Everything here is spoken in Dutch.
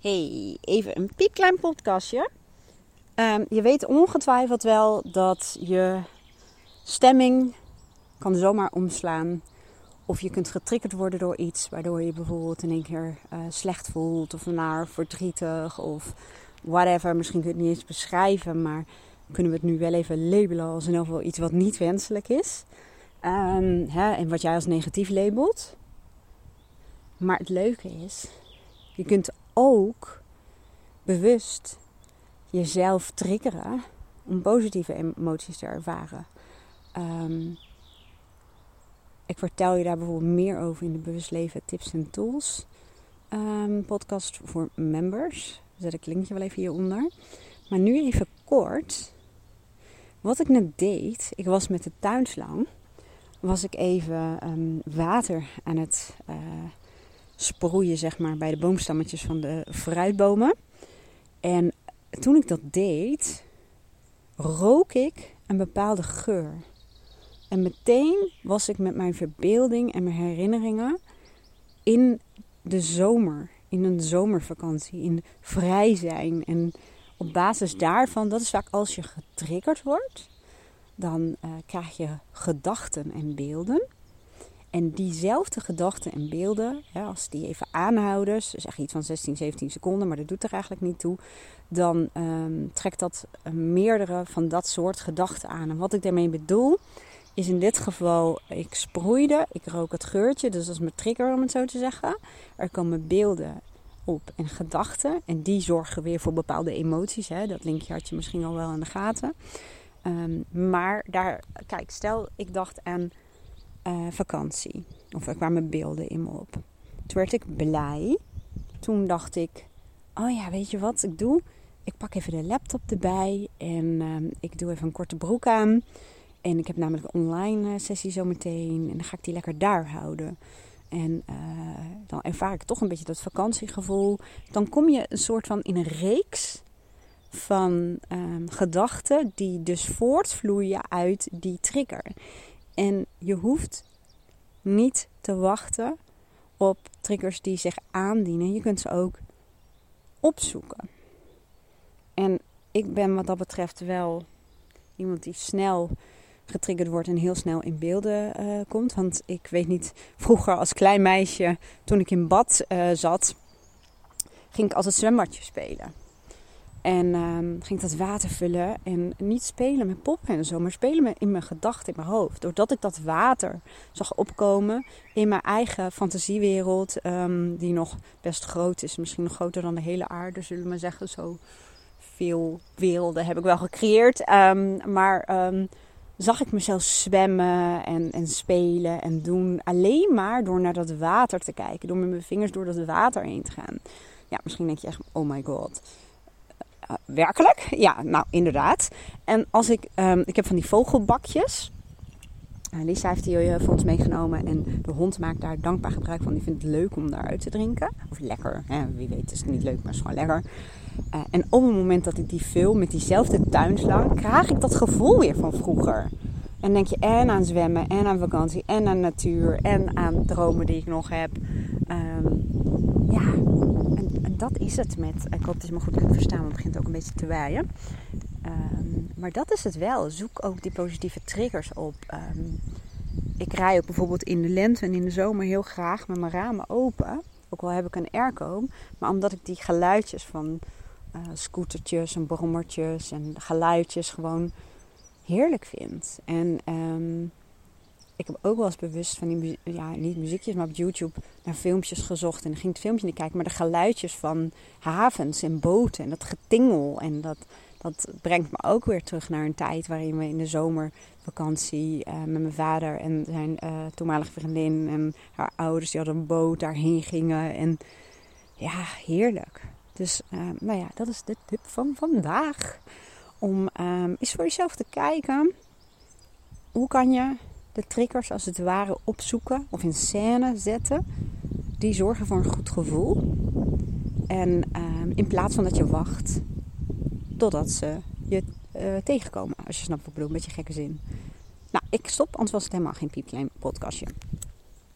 Hey, even een piepklein podcastje. Um, je weet ongetwijfeld wel dat je stemming kan zomaar omslaan. Of je kunt getriggerd worden door iets waardoor je bijvoorbeeld in één keer uh, slecht voelt of naar verdrietig of whatever. Misschien kun je het niet eens beschrijven, maar kunnen we het nu wel even labelen als in ieder geval iets wat niet wenselijk is. Um, hè, en wat jij als negatief labelt. Maar het leuke is, je kunt ook bewust jezelf triggeren om positieve emoties te ervaren. Um, ik vertel je daar bijvoorbeeld meer over in de Bewust Leven Tips en Tools um, podcast voor members. Zet ik linkje wel even hieronder. Maar nu even kort. Wat ik net deed, ik was met de tuinslang, was ik even um, water aan het uh, sproeien, zeg maar, bij de boomstammetjes van de fruitbomen. En toen ik dat deed, rook ik een bepaalde geur. En meteen was ik met mijn verbeelding en mijn herinneringen in de zomer, in een zomervakantie, in vrij zijn. En op basis daarvan, dat is vaak als je getriggerd wordt, dan uh, krijg je gedachten en beelden. En diezelfde gedachten en beelden, als die even aanhouden, dus zeg iets van 16, 17 seconden, maar dat doet er eigenlijk niet toe, dan um, trekt dat meerdere van dat soort gedachten aan. En wat ik daarmee bedoel, is in dit geval, ik sproeide, ik rook het geurtje, dus dat is mijn trigger om het zo te zeggen. Er komen beelden op en gedachten en die zorgen weer voor bepaalde emoties. Hè? Dat linkje had je misschien al wel in de gaten. Um, maar daar, kijk, stel ik dacht aan uh, vakantie. Of er kwamen beelden in me op. Toen werd ik blij. Toen dacht ik, oh ja, weet je wat ik doe? Ik pak even de laptop erbij en uh, ik doe even een korte broek aan. En ik heb namelijk een online uh, sessie zometeen. En dan ga ik die lekker daar houden. En uh, dan ervaar ik toch een beetje dat vakantiegevoel. Dan kom je een soort van in een reeks van um, gedachten die dus voortvloeien uit die trigger. En je hoeft niet te wachten op triggers die zich aandienen. Je kunt ze ook opzoeken. En ik ben wat dat betreft wel iemand die snel getriggerd wordt en heel snel in beelden uh, komt. Want ik weet niet, vroeger als klein meisje, toen ik in bad uh, zat, ging ik altijd zwembadje spelen. En um, ging ik dat water vullen en niet spelen met poppen en zo, maar spelen met in mijn gedachten, in mijn hoofd. Doordat ik dat water zag opkomen in mijn eigen fantasiewereld, um, die nog best groot is, misschien nog groter dan de hele aarde, zullen we maar zeggen. Zo veel werelden heb ik wel gecreëerd. Um, maar zag ik mezelf zwemmen en, en spelen en doen. Alleen maar door naar dat water te kijken, door met mijn vingers door dat water heen te gaan. Ja, misschien denk je echt, oh my god. Uh, werkelijk? Ja, nou inderdaad. En als ik, um, ik heb van die vogelbakjes. Uh, Lisa heeft die voor ons meegenomen en de hond maakt daar dankbaar gebruik van. Die vindt het leuk om daaruit te drinken. Of lekker, hè? wie weet is het niet leuk, maar is gewoon lekker. En op het moment dat ik die vul met diezelfde tuinslang, krijg ik dat gevoel weer van vroeger. En denk je en aan zwemmen, en aan vakantie, en aan natuur, en aan dromen die ik nog heb. Um, ja, dat is het met. Ik hoop dat je me goed kunt verstaan, want het begint ook een beetje te waaien. Um, maar dat is het wel. Zoek ook die positieve triggers op. Um, ik rij ook bijvoorbeeld in de lente en in de zomer heel graag met mijn ramen open. Ook al heb ik een airco. Maar omdat ik die geluidjes van uh, scootertjes en brommertjes en geluidjes gewoon heerlijk vind. En um, ik heb ook wel eens bewust van die, ja, niet muziekjes, maar op YouTube naar filmpjes gezocht. En dan ging het filmpje niet kijken, maar de geluidjes van havens en boten en dat getingel. En dat, dat brengt me ook weer terug naar een tijd waarin we in de zomervakantie uh, met mijn vader en zijn uh, toenmalige vriendin en haar ouders, die hadden een boot, daarheen gingen. En ja, heerlijk. Dus uh, nou ja, dat is de tip van vandaag. Om um, eens voor jezelf te kijken. Hoe kan je de triggers als het ware opzoeken of in scène zetten. Die zorgen voor een goed gevoel. En um, in plaats van dat je wacht totdat ze je uh, tegenkomen. Als je snapt wat ik bedoel, een beetje gekke zin. Nou, ik stop, anders was het helemaal geen piepklein podcastje.